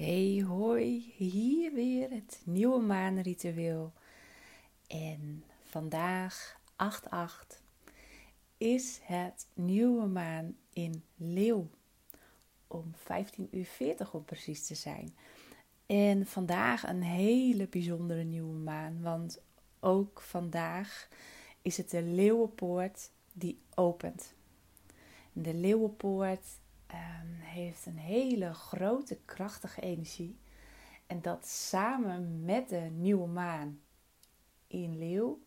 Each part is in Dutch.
Hey hoi, hier weer het nieuwe maanritueel. En vandaag, 8-8, is het nieuwe maan in Leeuw. Om 15 uur 40 om precies te zijn. En vandaag een hele bijzondere nieuwe maan. Want ook vandaag is het de Leeuwenpoort die opent. De Leeuwenpoort um, heeft een hele grote, krachtige energie. En dat samen met de nieuwe maan in Leeuw.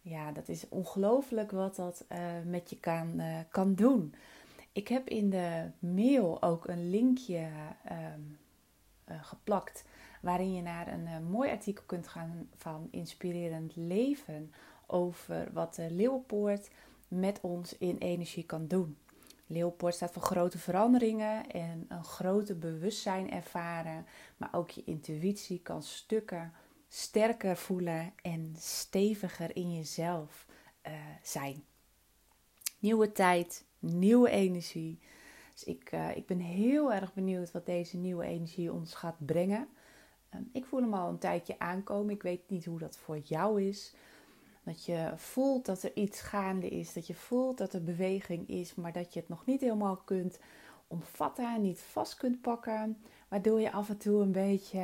Ja, dat is ongelooflijk wat dat uh, met je kan, uh, kan doen. Ik heb in de mail ook een linkje um, uh, geplakt. Waarin je naar een mooi artikel kunt gaan van Inspirerend Leven. Over wat de Leeuwpoort met ons in energie kan doen. Leeuwpoort staat voor grote veranderingen en een grote bewustzijn ervaren. Maar ook je intuïtie kan stukken sterker voelen en steviger in jezelf uh, zijn. Nieuwe tijd, nieuwe energie. Dus ik, uh, ik ben heel erg benieuwd wat deze nieuwe energie ons gaat brengen. Um, ik voel hem al een tijdje aankomen. Ik weet niet hoe dat voor jou is. Dat je voelt dat er iets gaande is. Dat je voelt dat er beweging is, maar dat je het nog niet helemaal kunt omvatten, niet vast kunt pakken. Waardoor je af en toe een beetje,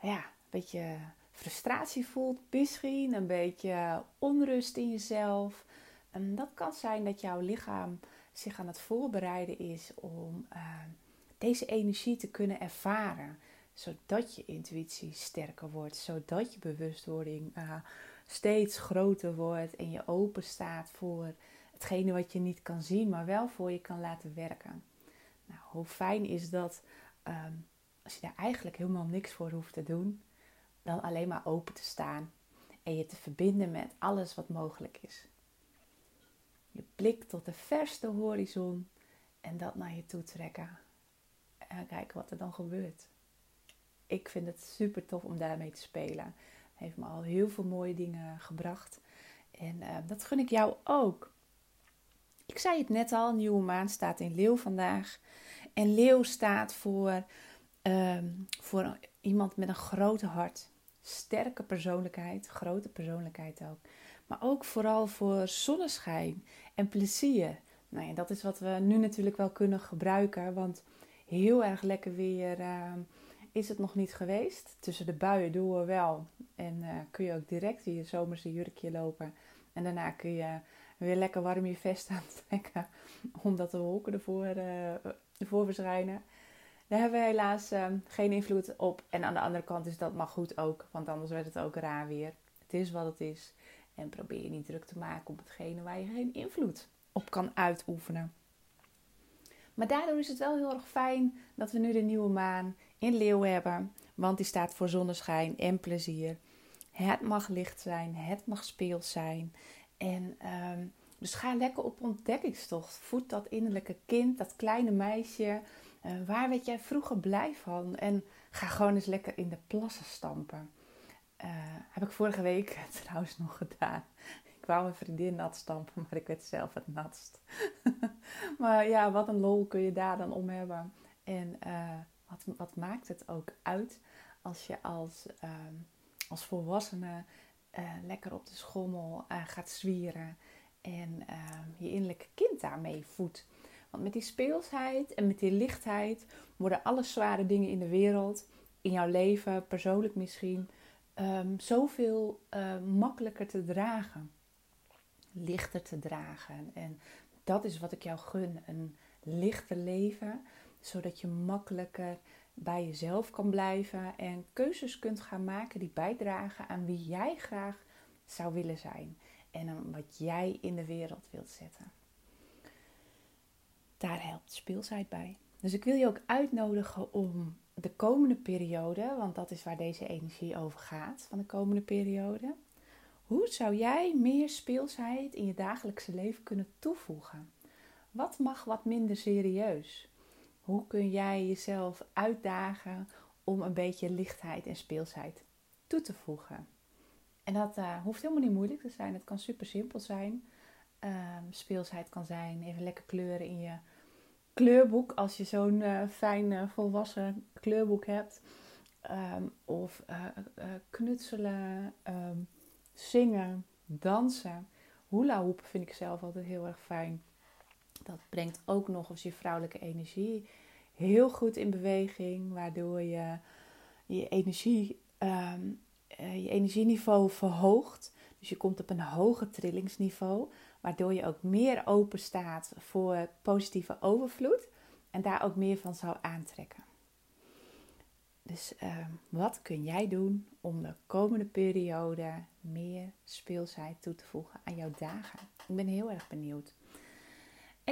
ja, een beetje frustratie voelt, misschien een beetje onrust in jezelf. En dat kan zijn dat jouw lichaam zich aan het voorbereiden is om uh, deze energie te kunnen ervaren. Zodat je intuïtie sterker wordt, zodat je bewustwording uh, steeds groter wordt en je open staat voor hetgene wat je niet kan zien, maar wel voor je kan laten werken. Nou, hoe fijn is dat um, als je daar eigenlijk helemaal niks voor hoeft te doen, dan alleen maar open te staan en je te verbinden met alles wat mogelijk is. Je blik tot de verste horizon en dat naar je toe trekken. En kijken wat er dan gebeurt. Ik vind het super tof om daarmee te spelen heeft me al heel veel mooie dingen gebracht. En uh, dat gun ik jou ook. Ik zei het net al, nieuwe maan staat in leeuw vandaag. En leeuw staat voor, uh, voor iemand met een grote hart. Sterke persoonlijkheid, grote persoonlijkheid ook. Maar ook vooral voor zonneschijn en plezier. Nou ja, dat is wat we nu natuurlijk wel kunnen gebruiken. Want heel erg lekker weer uh, is het nog niet geweest. Tussen de buien doen we wel. En uh, kun je ook direct in je zomerse jurkje lopen. En daarna kun je weer lekker warm je vest aantrekken. Omdat de wolken ervoor, uh, ervoor verschijnen. Daar hebben we helaas uh, geen invloed op. En aan de andere kant is dat maar goed ook. Want anders werd het ook raar weer. Het is wat het is. En probeer je niet druk te maken op hetgene waar je geen invloed op kan uitoefenen. Maar daardoor is het wel heel erg fijn dat we nu de nieuwe maan in Leeuw hebben. Want die staat voor zonneschijn en plezier. Het mag licht zijn, het mag speels zijn. En um, dus ga lekker op ontdekkingstocht. Voed dat innerlijke kind, dat kleine meisje. Uh, waar werd jij vroeger blij van? En ga gewoon eens lekker in de plassen stampen. Uh, heb ik vorige week trouwens nog gedaan. Ik wou mijn vriendin nat stampen, maar ik werd zelf het natst. maar ja, wat een lol kun je daar dan om hebben. En uh, wat, maakt het ook uit als je als, uh, als volwassene uh, lekker op de schommel uh, gaat zwieren en ehm, je innerlijke kind daarmee voedt. Want met die speelsheid en met die lichtheid worden alle zware dingen in de wereld, in jouw leven, persoonlijk misschien, um, zoveel makkelijker te dragen. Lichter te dragen. En dat is wat ik jou gun. Een lichter leven zodat je makkelijker bij jezelf kan blijven en keuzes kunt gaan maken die bijdragen aan wie jij graag zou willen zijn en wat jij in de wereld wilt zetten. Daar helpt speelsheid bij. Dus ik wil je ook uitnodigen om de komende periode, want dat is waar deze energie over gaat, van de komende periode. Hoe zou jij meer speelsheid in je dagelijkse leven kunnen toevoegen? Wat mag wat minder serieus? Hoe kun jij jezelf uitdagen om een beetje lichtheid en speelsheid toe te voegen? En dat uh, hoeft helemaal niet moeilijk te zijn. Het kan super simpel zijn. Um, speelsheid kan zijn even lekker kleuren in je, kleurboek, als je zo'n uh, fijn volwassen kleurboek hebt. Ehm, of knutselen, ehm, zingen, dansen. Hula hoop vind ik zelf altijd heel erg fijn. Dat brengt ook nog eens je vrouwelijke energie heel goed in beweging, waardoor je je, energie, ehm, je energieniveau verhoogt. Dus je komt op een hoger trillingsniveau, waardoor je ook meer open staat voor positieve overvloed en daar ook meer van zou aantrekken. Dus ehm, wat kun jij doen om de komende periode meer speelsheid toe te voegen aan jouw dagen? Ik ben heel erg benieuwd.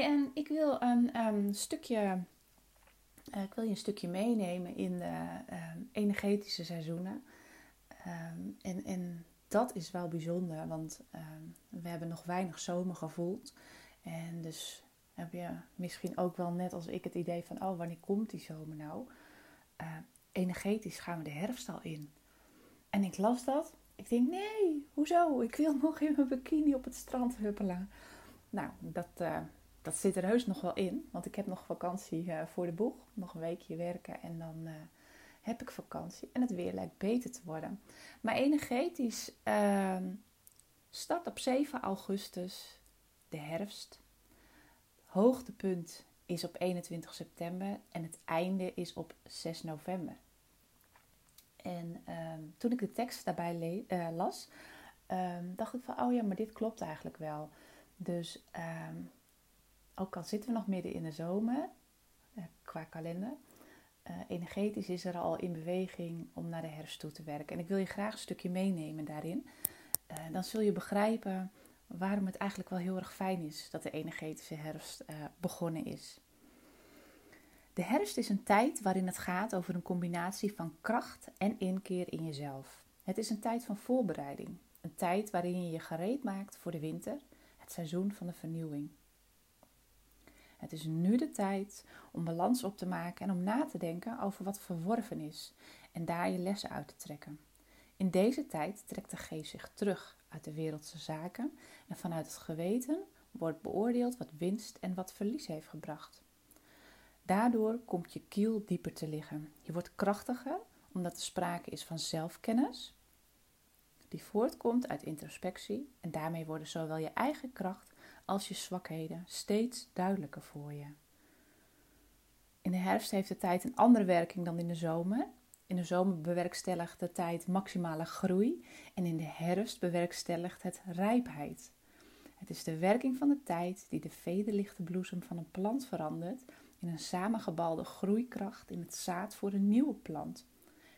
En ik wil een, een stukje, uh, ik wil je een stukje meenemen in de ehm, energetische seizoenen. Ehm, en, en dat is wel bijzonder, want we hebben nog weinig zomer gevoeld. En dus heb je misschien ook wel net als ik het idee van, oh, wanneer komt die zomer nou? Uh, energetisch gaan we de herfst al in. En ik las dat. Ik denk, nee, hoezo? Ik wil nog in mijn bikini op het strand huppelen. Nou, dat, uh, dat zit er heus nog wel in. Want ik heb nog vakantie uh, voor de boeg. Nog een weekje werken en dan uh, heb ik vakantie. En het weer lijkt beter te worden. Maar energetisch ehm, start op 7 augustus de herfst. Hoogtepunt is op 21 september en het einde is op 6 november. En um, toen ik de tekst daarbij uh, las, um, dacht ik van, oh ja, maar dit klopt eigenlijk wel. Dus ook al zitten we nog midden in de zomer, uh, qua kalender, uh, energetisch is er al in beweging om naar de herfst toe te werken. En ik wil je graag een stukje meenemen daarin. dan zul je begrijpen waarom het eigenlijk wel heel erg fijn is dat de energetische herfst begonnen is. De herfst is een tijd waarin het gaat over een combinatie van kracht en inkeer in jezelf. Het is een tijd van voorbereiding, een tijd waarin je je gereed maakt voor de winter, het seizoen van de vernieuwing. Het is nu de tijd om balans op te maken en om na te denken over wat verworven is en daar je lessen uit te trekken. In deze tijd trekt de geest zich terug uit de wereldse zaken en vanuit het geweten wordt beoordeeld wat winst en wat verlies heeft gebracht. Daardoor komt je kiel dieper te liggen. Je wordt krachtiger omdat er sprake is van zelfkennis, die voortkomt uit introspectie en daarmee worden zowel je eigen kracht als je zwakheden steeds duidelijker voor je. In de herfst heeft de tijd een andere werking dan in de zomer. In de zomer bewerkstelligt de tijd maximale groei en in de herfst bewerkstelligt het rijpheid. Het is de werking van de tijd die de vederlichte bloesem van een plant verandert in een samengebalde groeikracht in het zaad voor een nieuwe plant.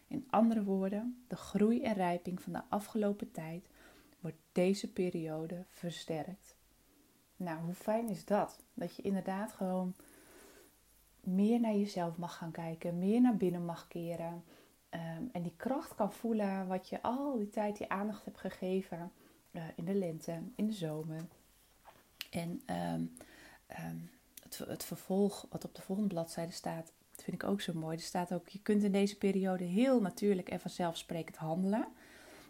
In andere woorden, de groei en rijping van de afgelopen tijd wordt deze periode versterkt. Nou, hoe fijn is dat? Dat je inderdaad gewoon meer naar jezelf mag gaan kijken, meer naar binnen mag keren. Ehm, en die kracht kan voelen wat je al die tijd die aandacht hebt gegeven uh, in de lente, in de zomer. En um, um, het, het vervolg wat op de volgende bladzijde staat, dat vind ik ook zo mooi. Er staat ook, je kunt in deze periode heel natuurlijk en vanzelfsprekend handelen.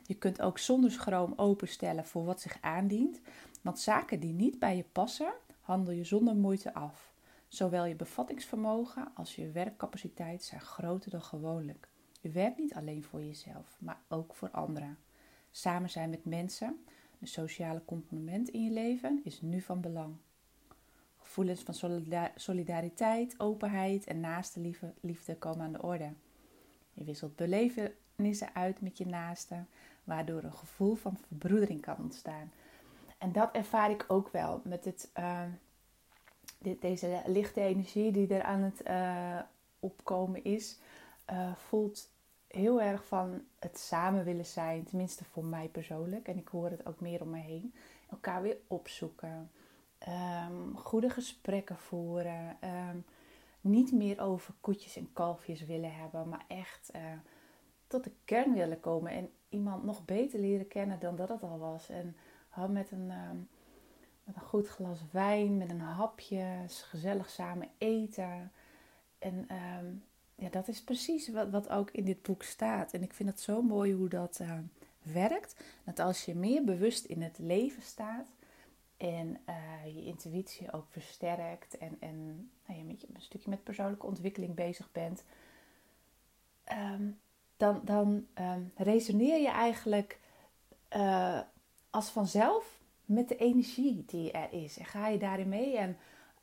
Je kunt ook zonder schroom openstellen voor wat zich aandient. Want zaken die niet bij je passen, handel je zonder moeite af. Zowel je bevattingsvermogen als je werkcapaciteit zijn groter dan gewoonlijk. Je werkt niet alleen voor jezelf, maar ook voor anderen. Samen zijn met mensen, de sociale component in je leven, is nu van belang. Gevoelens van solidariteit, openheid en naaste liefde komen aan de orde. Je wisselt belevenissen uit met je naasten, waardoor een gevoel van verbroedering kan ontstaan. En dat ervaar ik ook wel met het, uh, dit, deze lichte energie die er aan het uh, opkomen is. Uh, voelt heel erg van het samen willen zijn, tenminste voor mij persoonlijk. En ik hoor het ook meer om me heen. Elkaar weer opzoeken. Um, goede gesprekken voeren. Um, niet meer over koetjes en kalfjes willen hebben, maar echt tot de kern willen komen. En iemand nog beter leren kennen dan dat het al was. En met, een, um, met een goed glas wijn, met een hapje, gezellig samen eten. En ja, dat is precies wat, wat ook in dit boek staat. En ik vind het zo mooi hoe dat werkt. Dat als je meer bewust in het leven staat en uh, je intuïtie ook versterkt en, en nou, je een stukje met persoonlijke ontwikkeling bezig bent, dan, dan um, resoneer je eigenlijk uh, als vanzelf met de energie die er is. En ga je daarin mee en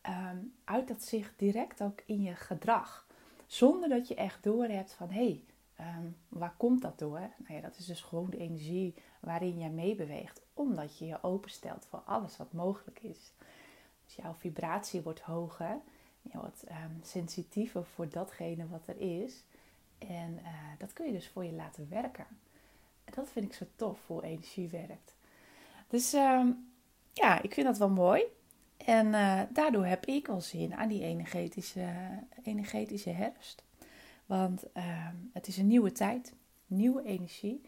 um, uit dat zich direct ook in je gedrag. Zonder dat je echt doorhebt van hé, hey, um, waar komt dat door? Nou ja, dat is dus gewoon de energie waarin jij meebeweegt. Omdat je je openstelt voor alles wat mogelijk is. Dus jouw vibratie wordt hoger. Je wordt um, sensitiever voor datgene wat er is. En uh, dat kun je dus voor je laten werken. En dat vind ik zo tof, hoe energie werkt. Dus um, ja, ik vind dat wel mooi. En uh, daardoor heb ik wel zin aan die energetische, energetische herfst. Want uh, het is een nieuwe tijd, nieuwe energie.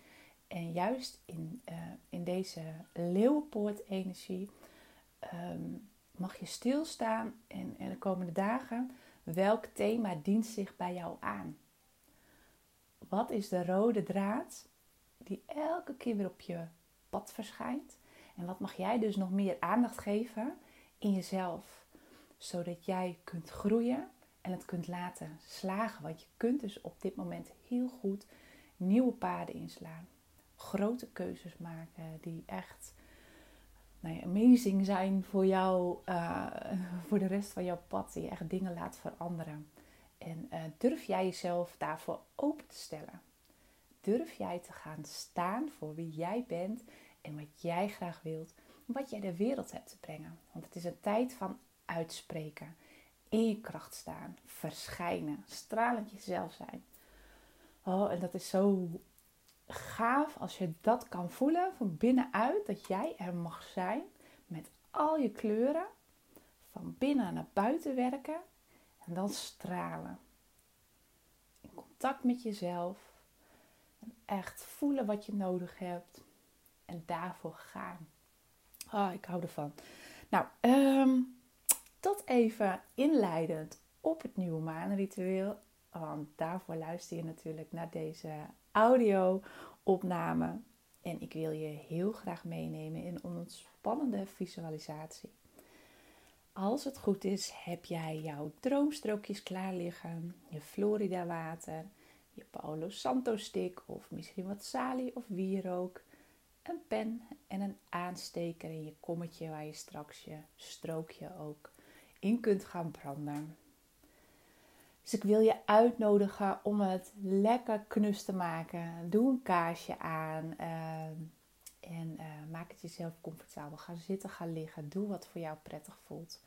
En juist in, uh, in deze leeuwenpoort-energie um, mag je stilstaan en, en de komende dagen welk thema dient zich bij jou aan? Wat is de rode draad die elke keer weer op je pad verschijnt? En wat mag jij dus nog meer aandacht geven in jezelf, zodat jij kunt groeien en het kunt laten slagen. Want je kunt dus op dit moment heel goed nieuwe paden inslaan, grote keuzes maken die echt nou ja, amazing zijn voor jou, uh, voor de rest van jouw pad, die echt dingen laat veranderen. En uh, durf jij jezelf daarvoor open te stellen? Durf jij te gaan staan voor wie jij bent wat jij graag wilt, wat jij de wereld hebt te brengen. Want het is een tijd van uitspreken, in je kracht staan, verschijnen, stralend jezelf zijn. Oh, en dat is zo gaaf als je dat kan voelen van binnenuit, dat jij er mag zijn met al je kleuren, van binnen naar buiten werken en dan stralen. In contact met jezelf. En echt voelen wat je nodig hebt en daarvoor gaan. Oh, ik hou ervan. Nou, um, tot even inleidend op het nieuwe maanritueel. Want daarvoor luister je natuurlijk naar deze audio-opname. En ik wil je heel graag meenemen in een ontspannende visualisatie. Als het goed is, heb jij jouw droomstrookjes klaar liggen, je Florida water, je Paolo Santo stick of misschien wat salie of wierook een pen en een aansteker in je kommetje waar je straks je strookje ook in kunt gaan branden. Dus ik wil je uitnodigen om het lekker knus te maken. Doe een kaarsje aan uh, en uh, maak het jezelf comfortabel. Ga zitten, ga liggen. Doe wat voor jou prettig voelt.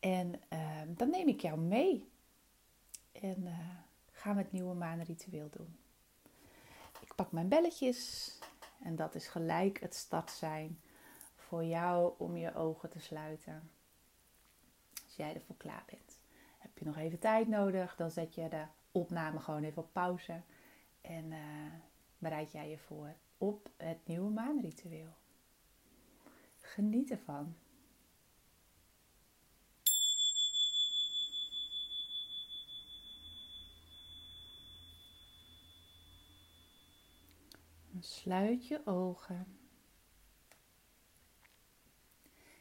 En uh, dan neem ik jou mee. En eh, gaan we het nieuwe maanritueel doen. Ik pak mijn belletjes en dat is gelijk het start zijn voor jou om je ogen te sluiten. Als jij ervoor klaar bent. Heb je nog even tijd nodig, dan zet je de opname gewoon even op pauze. En uh, bereid jij je voor op het nieuwe maanritueel. Geniet ervan. Sluit je ogen.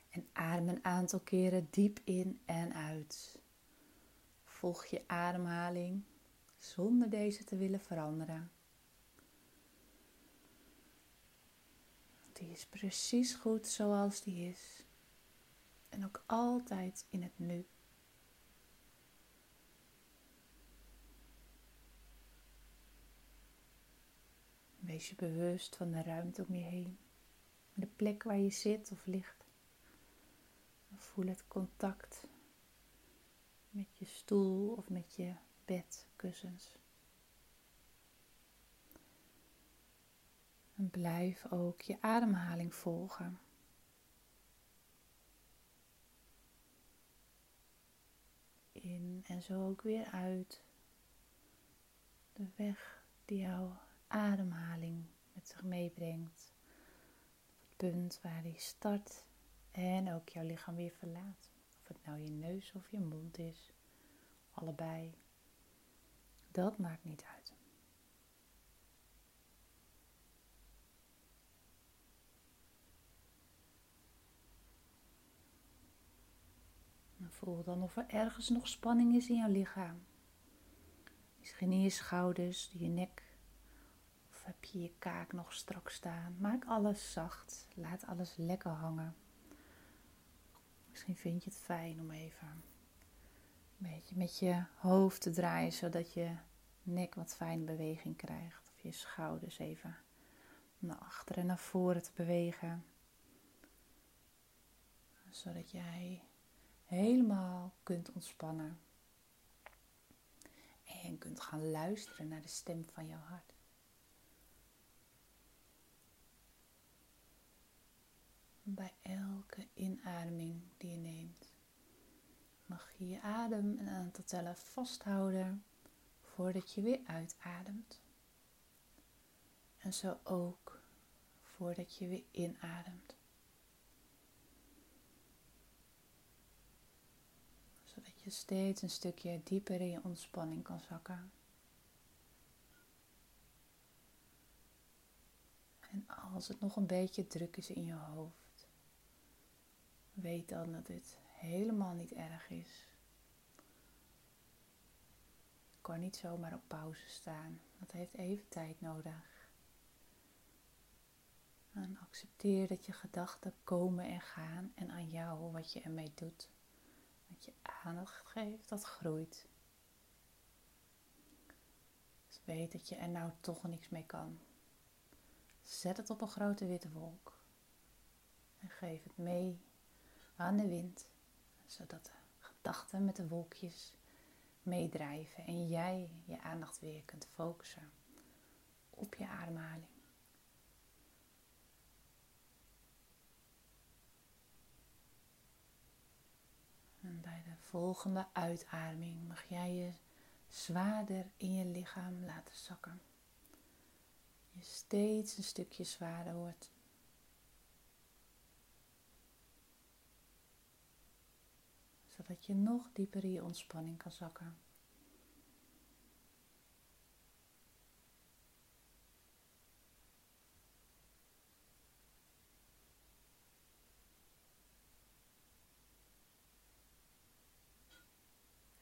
En adem een aantal keren diep in en uit. Volg je ademhaling zonder deze te willen veranderen. Die is precies goed zoals die is. En ook altijd in het nu. Wees je bewust van de ruimte om je heen. De plek waar je zit of ligt. Voel het contact met je stoel of met je bedkussens. En blijf ook je ademhaling volgen. In en zo ook weer uit. De weg die jou ademhaling met zich meebrengt. Het punt waar die start en ook jouw lichaam weer verlaat. Of het nou je neus of je mond is, allebei. Dat maakt niet uit. voel dan of er ergens nog spanning is in jouw lichaam. Misschien in je schouders, je nek. Heb je je kaak nog strak staan. Maak alles zacht. Laat alles lekker hangen. Misschien vind je het fijn om even een beetje met je hoofd te draaien, zodat je nek wat fijn beweging krijgt. Of je schouders even naar achteren en naar voren te bewegen. Zodat jij helemaal kunt ontspannen. En kunt gaan luisteren naar de stem van jouw hart. Bij elke inademing die je neemt, mag je je adem een aantal tellen vasthouden voordat je weer uitademt. En zo ook voordat je weer inademt. Zodat je steeds een stukje dieper in je ontspanning kan zakken. En als het nog een beetje druk is in je hoofd, weet dan dat dit helemaal niet erg is. Je kan niet zomaar op pauze staan. Dat heeft even tijd nodig. En accepteer dat je gedachten komen en gaan en aan jou wat je ermee doet. Dat je aandacht geeft, dat groeit. Dus weet dat je er nou toch niks mee kan. Zet het op een grote witte wolk. En geef het mee aan de wind, zodat de gedachten met de wolkjes meedrijven en jij je aandacht weer kunt focussen op je ademhaling. En bij de volgende uitademing mag jij je zwaarder in je lichaam laten zakken je steeds een stukje zwaarder wordt. Zodat je nog dieper in je ontspanning kan zakken.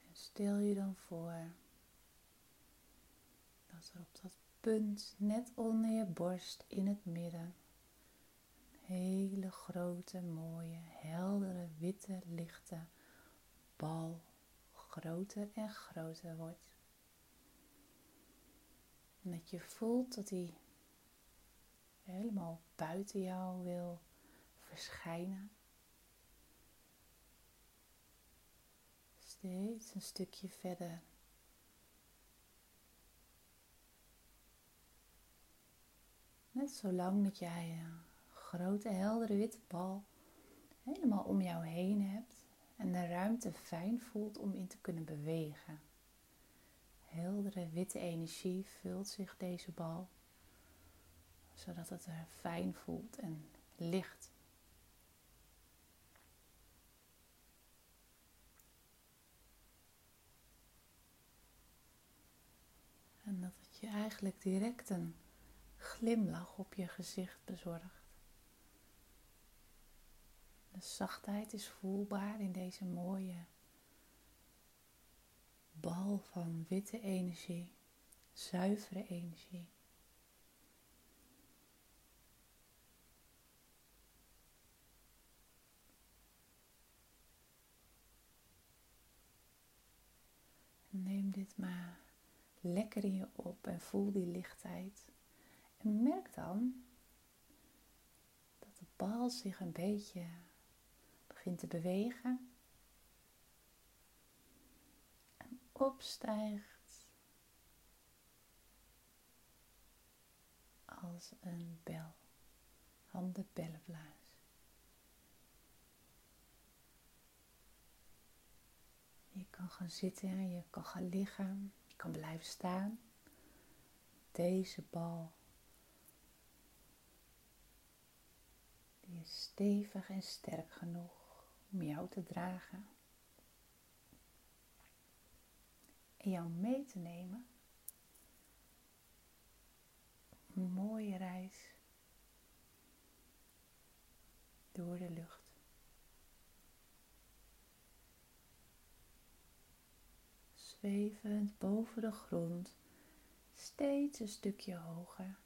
En stel je dan voor dat er op dat punt net onder je borst in het midden. Een hele grote, mooie, heldere, witte, lichte bal groter en groter wordt. En dat je voelt dat hij helemaal buiten jou wil verschijnen. Steeds een stukje verder Net zolang dat jij een grote, heldere witte bal helemaal om jou heen hebt en de ruimte fijn voelt om in te kunnen bewegen. Heldere witte energie vult zich deze bal, zodat het er fijn voelt en licht. En dat het je eigenlijk direct een glimlach op je gezicht bezorgt. De zachtheid is voelbaar in deze mooie bal van witte energie, zuivere energie. Neem dit maar lekker in je op en voel die lichtheid. En merk dan dat de bal zich een beetje begint te bewegen en opstijgt als een bel, handen bellenblaas. Je kan gaan zitten, je kan gaan liggen, je kan blijven staan. Deze bal Die is stevig en sterk genoeg om jou te dragen. En jou mee te nemen. Een mooie reis door de lucht. zwevend boven de grond, steeds een stukje hoger.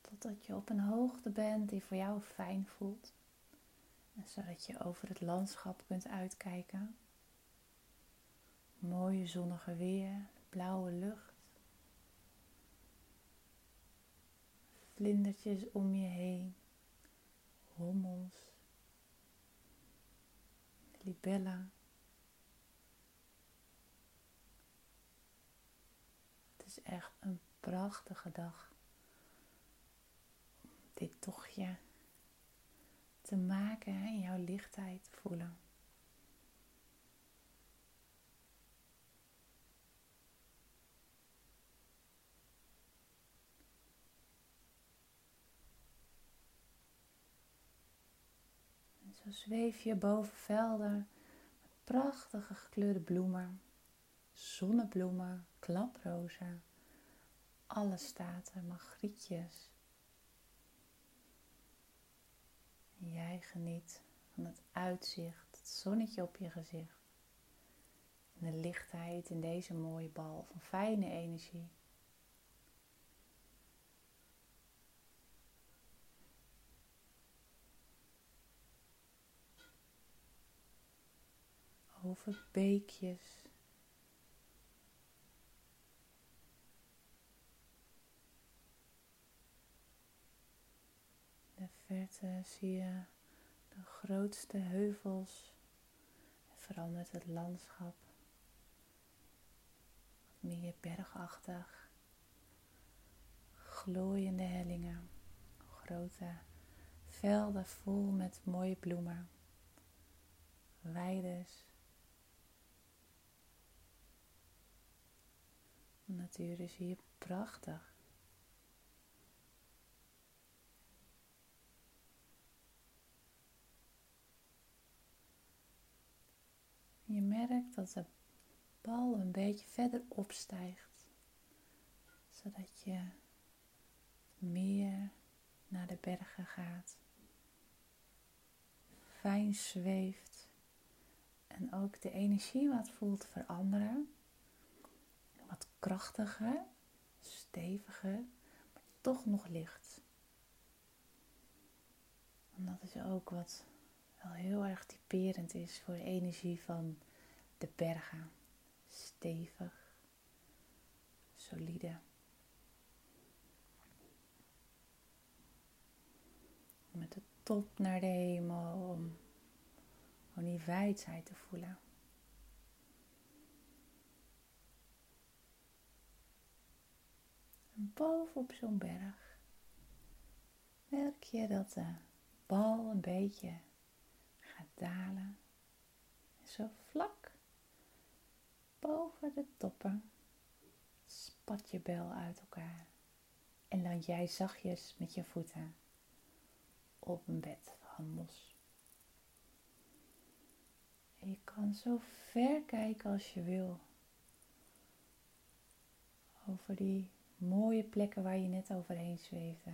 Totdat je op een hoogte bent die voor jou fijn voelt. Zodat je over het landschap kunt uitkijken. Mooie zonnige weer, blauwe lucht. Vlindertjes om je heen, hommels, libella. Het is echt een prachtige dag dit tochtje te maken en jouw lichtheid voelen. En zo zweef je boven velden met prachtige gekleurde bloemen, zonnebloemen, klaprozen, alle staten, magrietjes. Jij geniet van het uitzicht, het zonnetje op je gezicht. En de lichtheid in deze mooie bal van fijne energie. Over beekjes. de verte zie je de grootste heuvels en verandert het landschap. Meer bergachtig, glooiende hellingen, grote velden vol met mooie bloemen, weides. De natuur is hier prachtig. Je merkt dat de bal een beetje verder opstijgt, zodat je meer naar de bergen gaat, fijn zweeft en ook de energie wat voelt veranderen, wat krachtiger, steviger, maar toch nog licht. En dat is ook wat wel heel erg typerend is voor de energie van de bergen. Stevig, solide. Met de top naar de hemel om die wijdheid te voelen. En bovenop zo'n berg merk je dat de bal een beetje dalen. En zo vlak boven de toppen spat je bel uit elkaar. En land jij zachtjes met je voeten op een bed van mos. En je kan zo ver kijken als je wil. Over die mooie plekken waar je net overheen zweefde.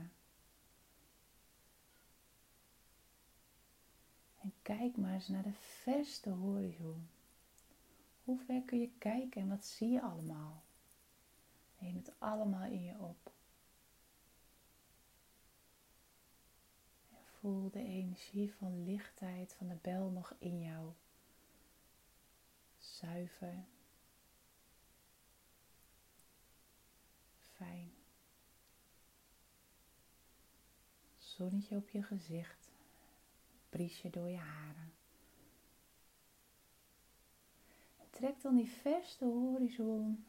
En kijk maar eens naar de verste horizon. Hoe ver kun je kijken en wat zie je allemaal? Neem het allemaal in je op. En voel de energie van lichtheid van de bel nog in jou. Zuiver. Fijn. Zonnetje op je gezicht briesje door je haren. Trek dan die verste horizon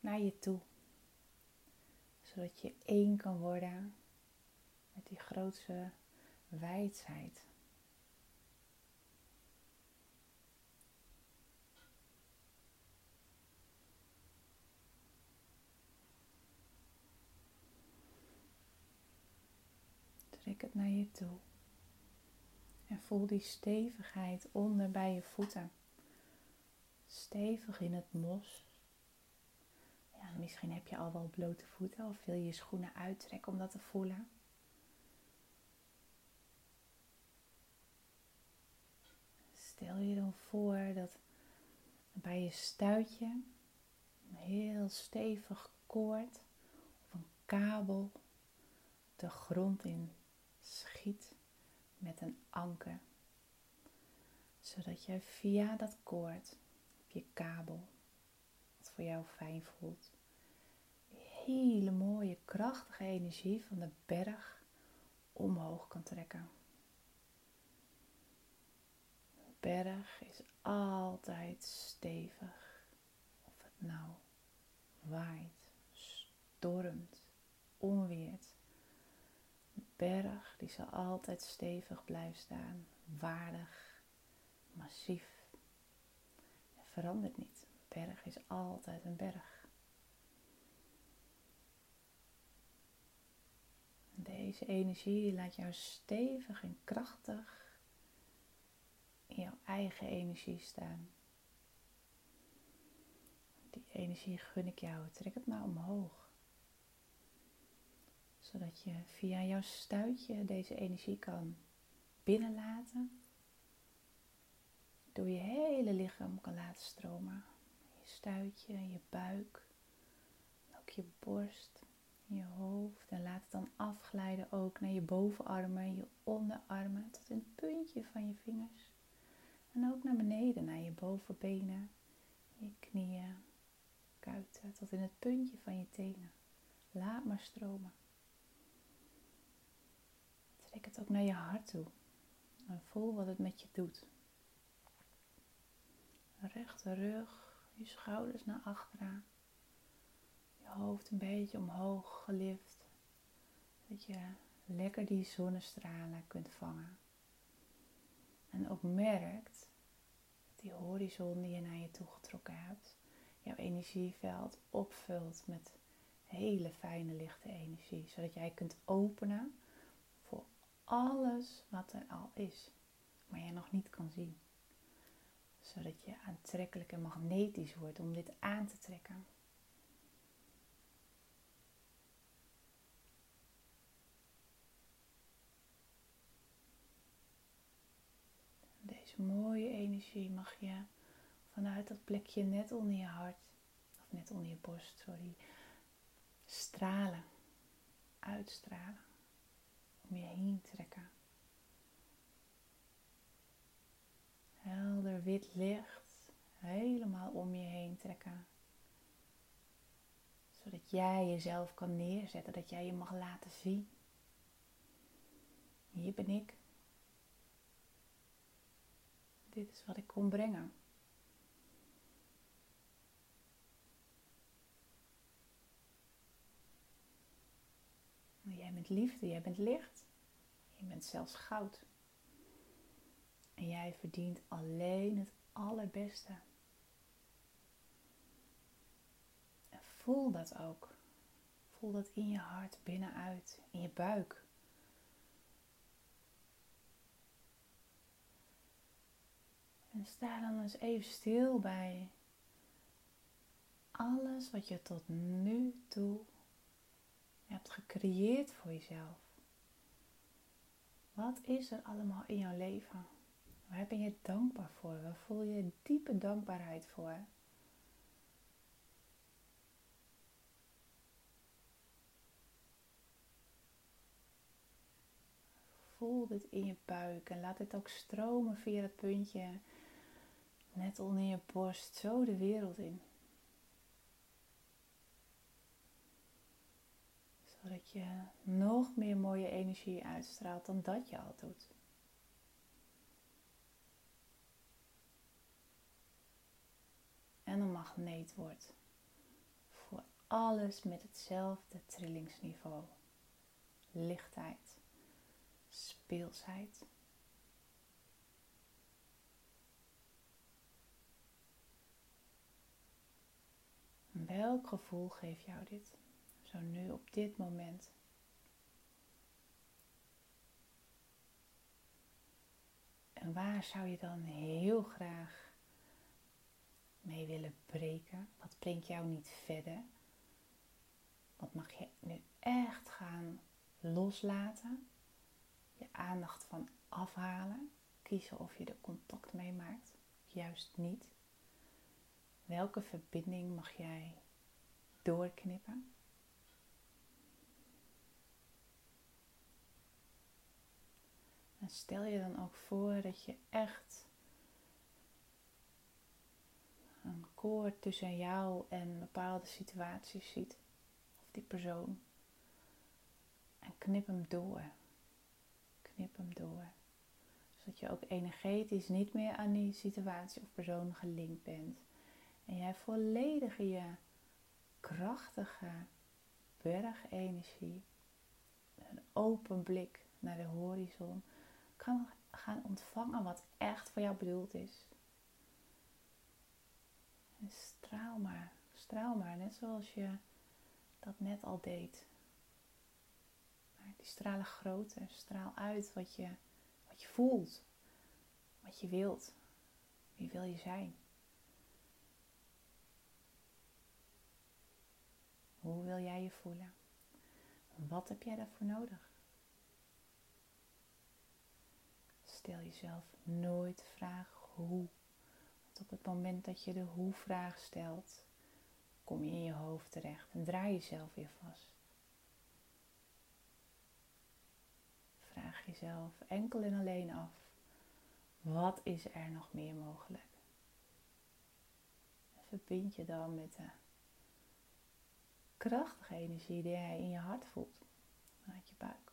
naar je toe. Zodat je één kan worden met die grootste wijdheid. Trek het naar je toe. En voel die stevigheid onder bij je voeten. Stevig in het mos. Ja, misschien heb je al wel blote voeten of wil je je schoenen uittrekken om dat te voelen. Stel je dan voor dat bij je stuitje een heel stevig koord of een kabel de grond in schiet met een anker. Zodat je via dat koord, je kabel, wat voor jou fijn voelt, hele mooie krachtige energie van de berg omhoog kan trekken. Een berg is altijd stevig. Of het nou waait, stormt, onweert. Een berg die zal altijd stevig blijven staan, waardig, massief. Verandert niet. Berg is altijd een berg. Deze energie laat jou stevig en krachtig in jouw eigen energie staan. Die energie gun ik jou. Trek het maar omhoog. Zodat je via jouw stuitje deze energie kan binnenlaten. Door je hele lichaam kan laten stromen. Je stuitje, je buik, ook je borst, je hoofd. En laat het dan afglijden ook naar je bovenarmen, je onderarmen, tot in het puntje van je vingers. En ook naar beneden, naar je bovenbenen, je knieën, kuiten, tot in het puntje van je tenen. Laat maar stromen. Trek het ook naar je hart toe. En voel wat het met je doet. Rechte rug, je schouders naar achteren. Je hoofd een beetje omhoog gelift. Dat je lekker die zonnestralen kunt vangen. En ook merkt dat die horizon die je naar je toe getrokken hebt, jouw energieveld opvult met hele fijne lichte energie. Zodat jij kunt openen voor alles wat er al is, maar jij nog niet kan zien. Zodat je aantrekkelijk en magnetisch wordt om dit aan te trekken. Deze mooie energie mag je vanuit dat plekje net onder je hart, of net onder je borst, sorry, stralen, uitstralen, om je heen trekken. Helder wit licht, helemaal om je heen trekken. Zodat jij jezelf kan neerzetten, dat jij je mag laten zien. Hier ben ik. Dit is wat ik kon brengen. Jij bent liefde, jij bent licht. Je bent zelfs goud. En jij verdient alleen het allerbeste. En voel dat ook. Voel dat in je hart, binnenuit, in je buik. En sta dan eens even stil bij alles wat je tot nu toe hebt gecreëerd voor jezelf. Wat is er allemaal in jouw leven? Waar ben je dankbaar voor? Waar voel je diepe dankbaarheid voor? Voel dit in je buik en laat dit ook stromen via het puntje net onder je borst, zo de wereld in. Zodat je nog meer mooie energie uitstraalt dan dat je al doet. En een magneet wordt voor alles met hetzelfde trillingsniveau. Lichtheid, speelsheid Welk gevoel geeft jou dit? Zo nu op dit moment. En waar zou je dan heel graag mee willen breken? Wat brengt jou niet verder? Wat mag je nu echt gaan loslaten? Je aandacht van afhalen. Kiezen of je er contact mee maakt, juist niet. Welke verbinding mag jij doorknippen? En stel je dan ook voor dat je echt een koord tussen jou en bepaalde situaties ziet. Of die persoon. En knip hem door. Knip hem door. Zodat je ook energetisch niet meer aan die situatie of persoon gelinkt bent. En jij volledig je krachtige bergenergie, een open blik naar de horizon, kan gaan ontvangen wat echt voor jou bedoeld is. En straal maar, straal maar, net zoals je dat net al deed. Maar die stralen groter, straal uit wat je, wat je voelt, wat je wilt. Wie wil je zijn? Hoe wil jij je voelen? Wat heb jij daarvoor nodig? Stel jezelf nooit de vraag hoe. Op het moment dat je de hoe-vraag stelt, kom je in je hoofd terecht en draai jezelf weer vast. Vraag jezelf enkel en alleen af: wat is er nog meer mogelijk? verbind je dan met de krachtige energie die jij in je hart voelt, vanuit je buik.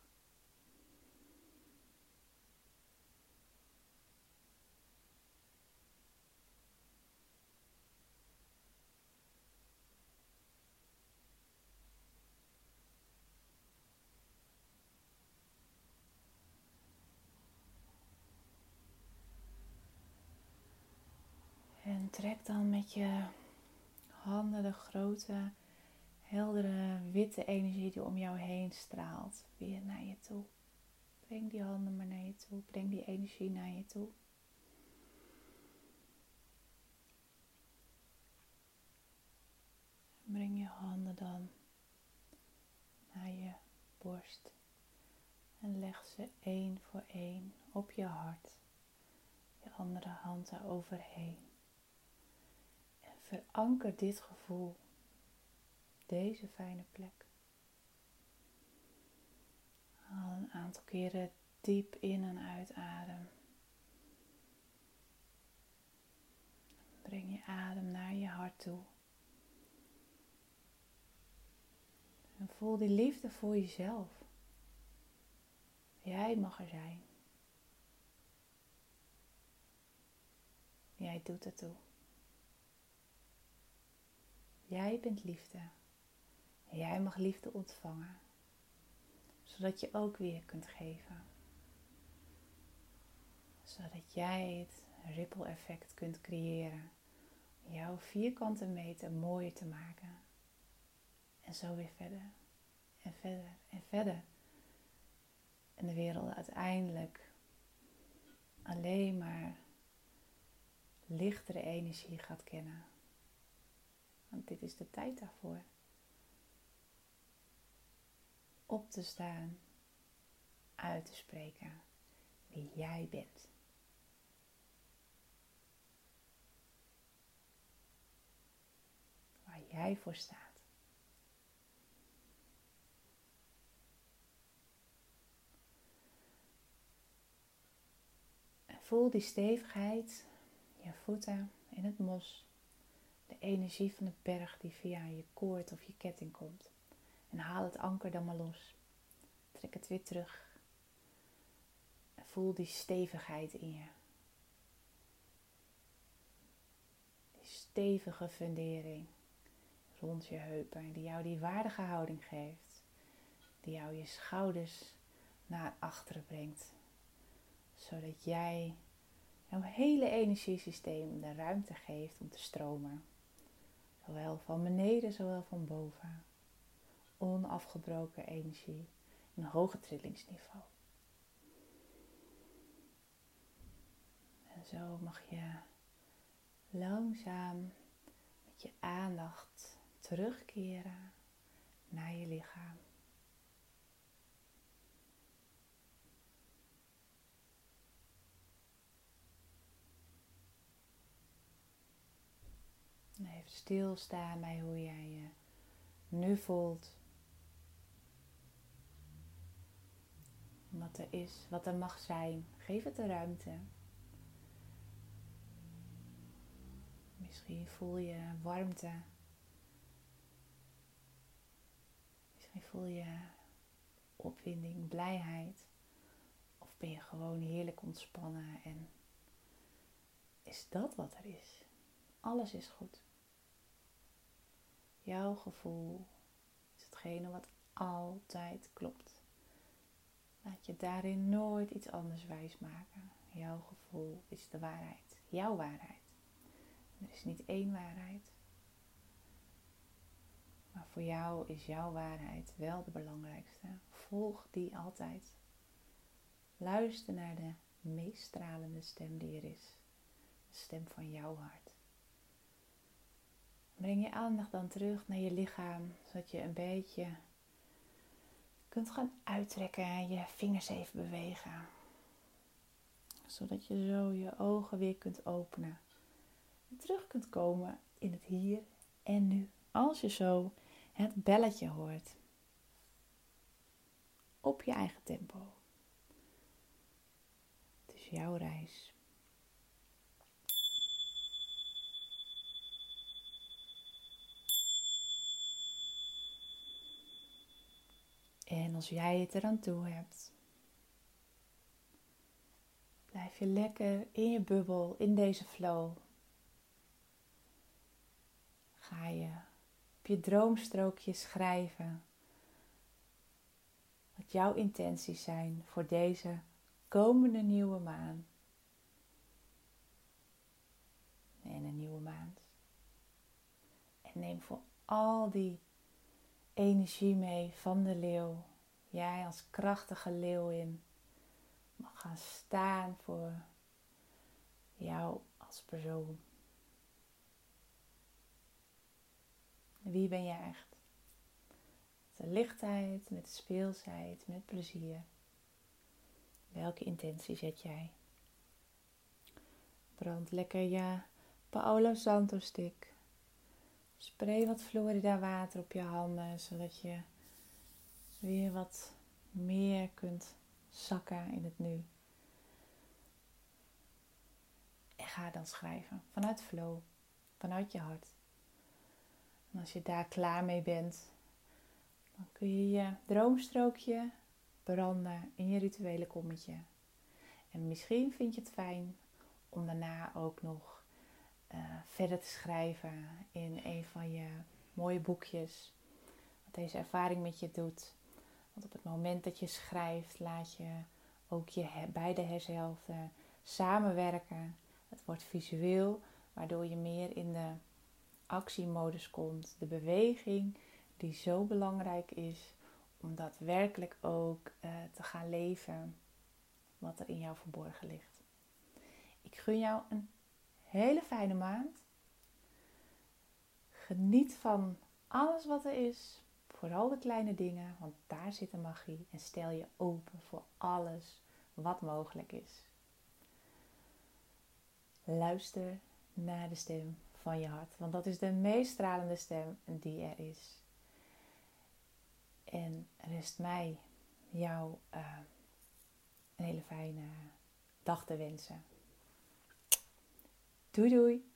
En trek dan met je handen de grote heldere witte energie die om jou heen straalt weer naar je toe. Breng die handen maar naar je toe. Breng die energie naar je toe. Breng je handen dan naar je borst en leg ze één voor één op je hart. Je andere hand daaroverheen. En veranker dit gevoel deze fijne plek. Haal een aantal keren diep in en uitadem. Breng je adem naar je hart toe. En voel die liefde voor jezelf. Jij mag er zijn. Jij doet het toe. Jij bent liefde. En jij mag liefde ontvangen, zodat je ook weer kunt geven. Zodat jij het ripple effect kunt creëren. Jouw vierkante meter mooier te maken. En zo weer verder en verder en verder. En de wereld uiteindelijk alleen maar lichtere energie gaat kennen. Want dit is de tijd daarvoor op te staan, uit te spreken wie jij bent. Waar jij voor staat. Voel die stevigheid, je voeten in het mos, energie van de berg die via je koord of je ketting komt. En haal het anker dan maar los. Trek het weer terug. En voel die stevigheid in je. Die stevige fundering rond je heupen. Die jou die waardige houding geeft. Die jou je schouders naar achteren brengt. Zodat jij jouw hele energiesysteem de ruimte geeft om te stromen. Zowel van beneden, zowel van boven onafgebroken energie, een hoge trillingsniveau. En zo mag je langzaam met je aandacht terugkeren naar je lichaam. En stilstaan bij hoe jij je nu voelt. Wat er is, wat er mag zijn. Geef het de ruimte. Misschien voel je warmte. Misschien voel je opwinding, blijheid. Of ben je gewoon heerlijk ontspannen en is dat wat er is? Alles is goed. Jouw gevoel is hetgene wat altijd klopt. Laat je daarin nooit iets anders wijs maken. Jouw gevoel is de waarheid. Jouw waarheid. Er is niet één waarheid. Maar voor jou is jouw waarheid wel de belangrijkste. Volg die altijd. Luister naar de meest stralende stem die er is. De stem van jouw hart. Breng je aandacht dan terug naar je lichaam, zodat je een beetje kunt gaan uittrekken en je vingers even bewegen. Zodat je zo je ogen weer kunt openen. En terug kunt komen in het hier en nu. Als je zo het belletje hoort. Op je eigen tempo. Het is jouw reis. En als jij het eraan toe hebt, blijf je lekker in je bubbel, in deze flow. Ga je op je droomstrookje schrijven wat jouw intenties zijn voor deze komende nieuwe maan. En een nieuwe maand. En neem voor al die energie mee van de leeuw. Jij als krachtige leeuwin mag gaan staan voor jou als persoon. Wie ben jij echt? Met de lichtheid, met de speelsheid, met plezier. Welke intentie zet jij? Brand lekker je Paolo Santo stick. Spray wat Florida water op je handen, zodat je weer wat meer kunt zakken in het nu. En ga dan schrijven vanuit flow, vanuit je hart. En als je daar klaar mee bent, dan kun je je droomstrookje branden in je rituele kommetje. En misschien vind je het fijn om daarna ook nog uh, verder te schrijven in een van je mooie boekjes. Wat deze ervaring met je doet. Want op het moment dat je schrijft, laat je ook je beide hersenhelften samenwerken. Het wordt visueel, waardoor je meer in de actiemodus komt. De beweging die zo belangrijk is om daadwerkelijk ook uh, te gaan leven wat er in jou verborgen ligt. Ik gun jou een hele fijne maand. Geniet van alles wat er is. Vooral de kleine dingen, want daar zit de magie. En stel je open voor alles wat mogelijk is. Luister naar de stem van je hart, want dat is de meest stralende stem die er is. En rest mij jou uh, een hele fijne dag te wensen. Doei doei!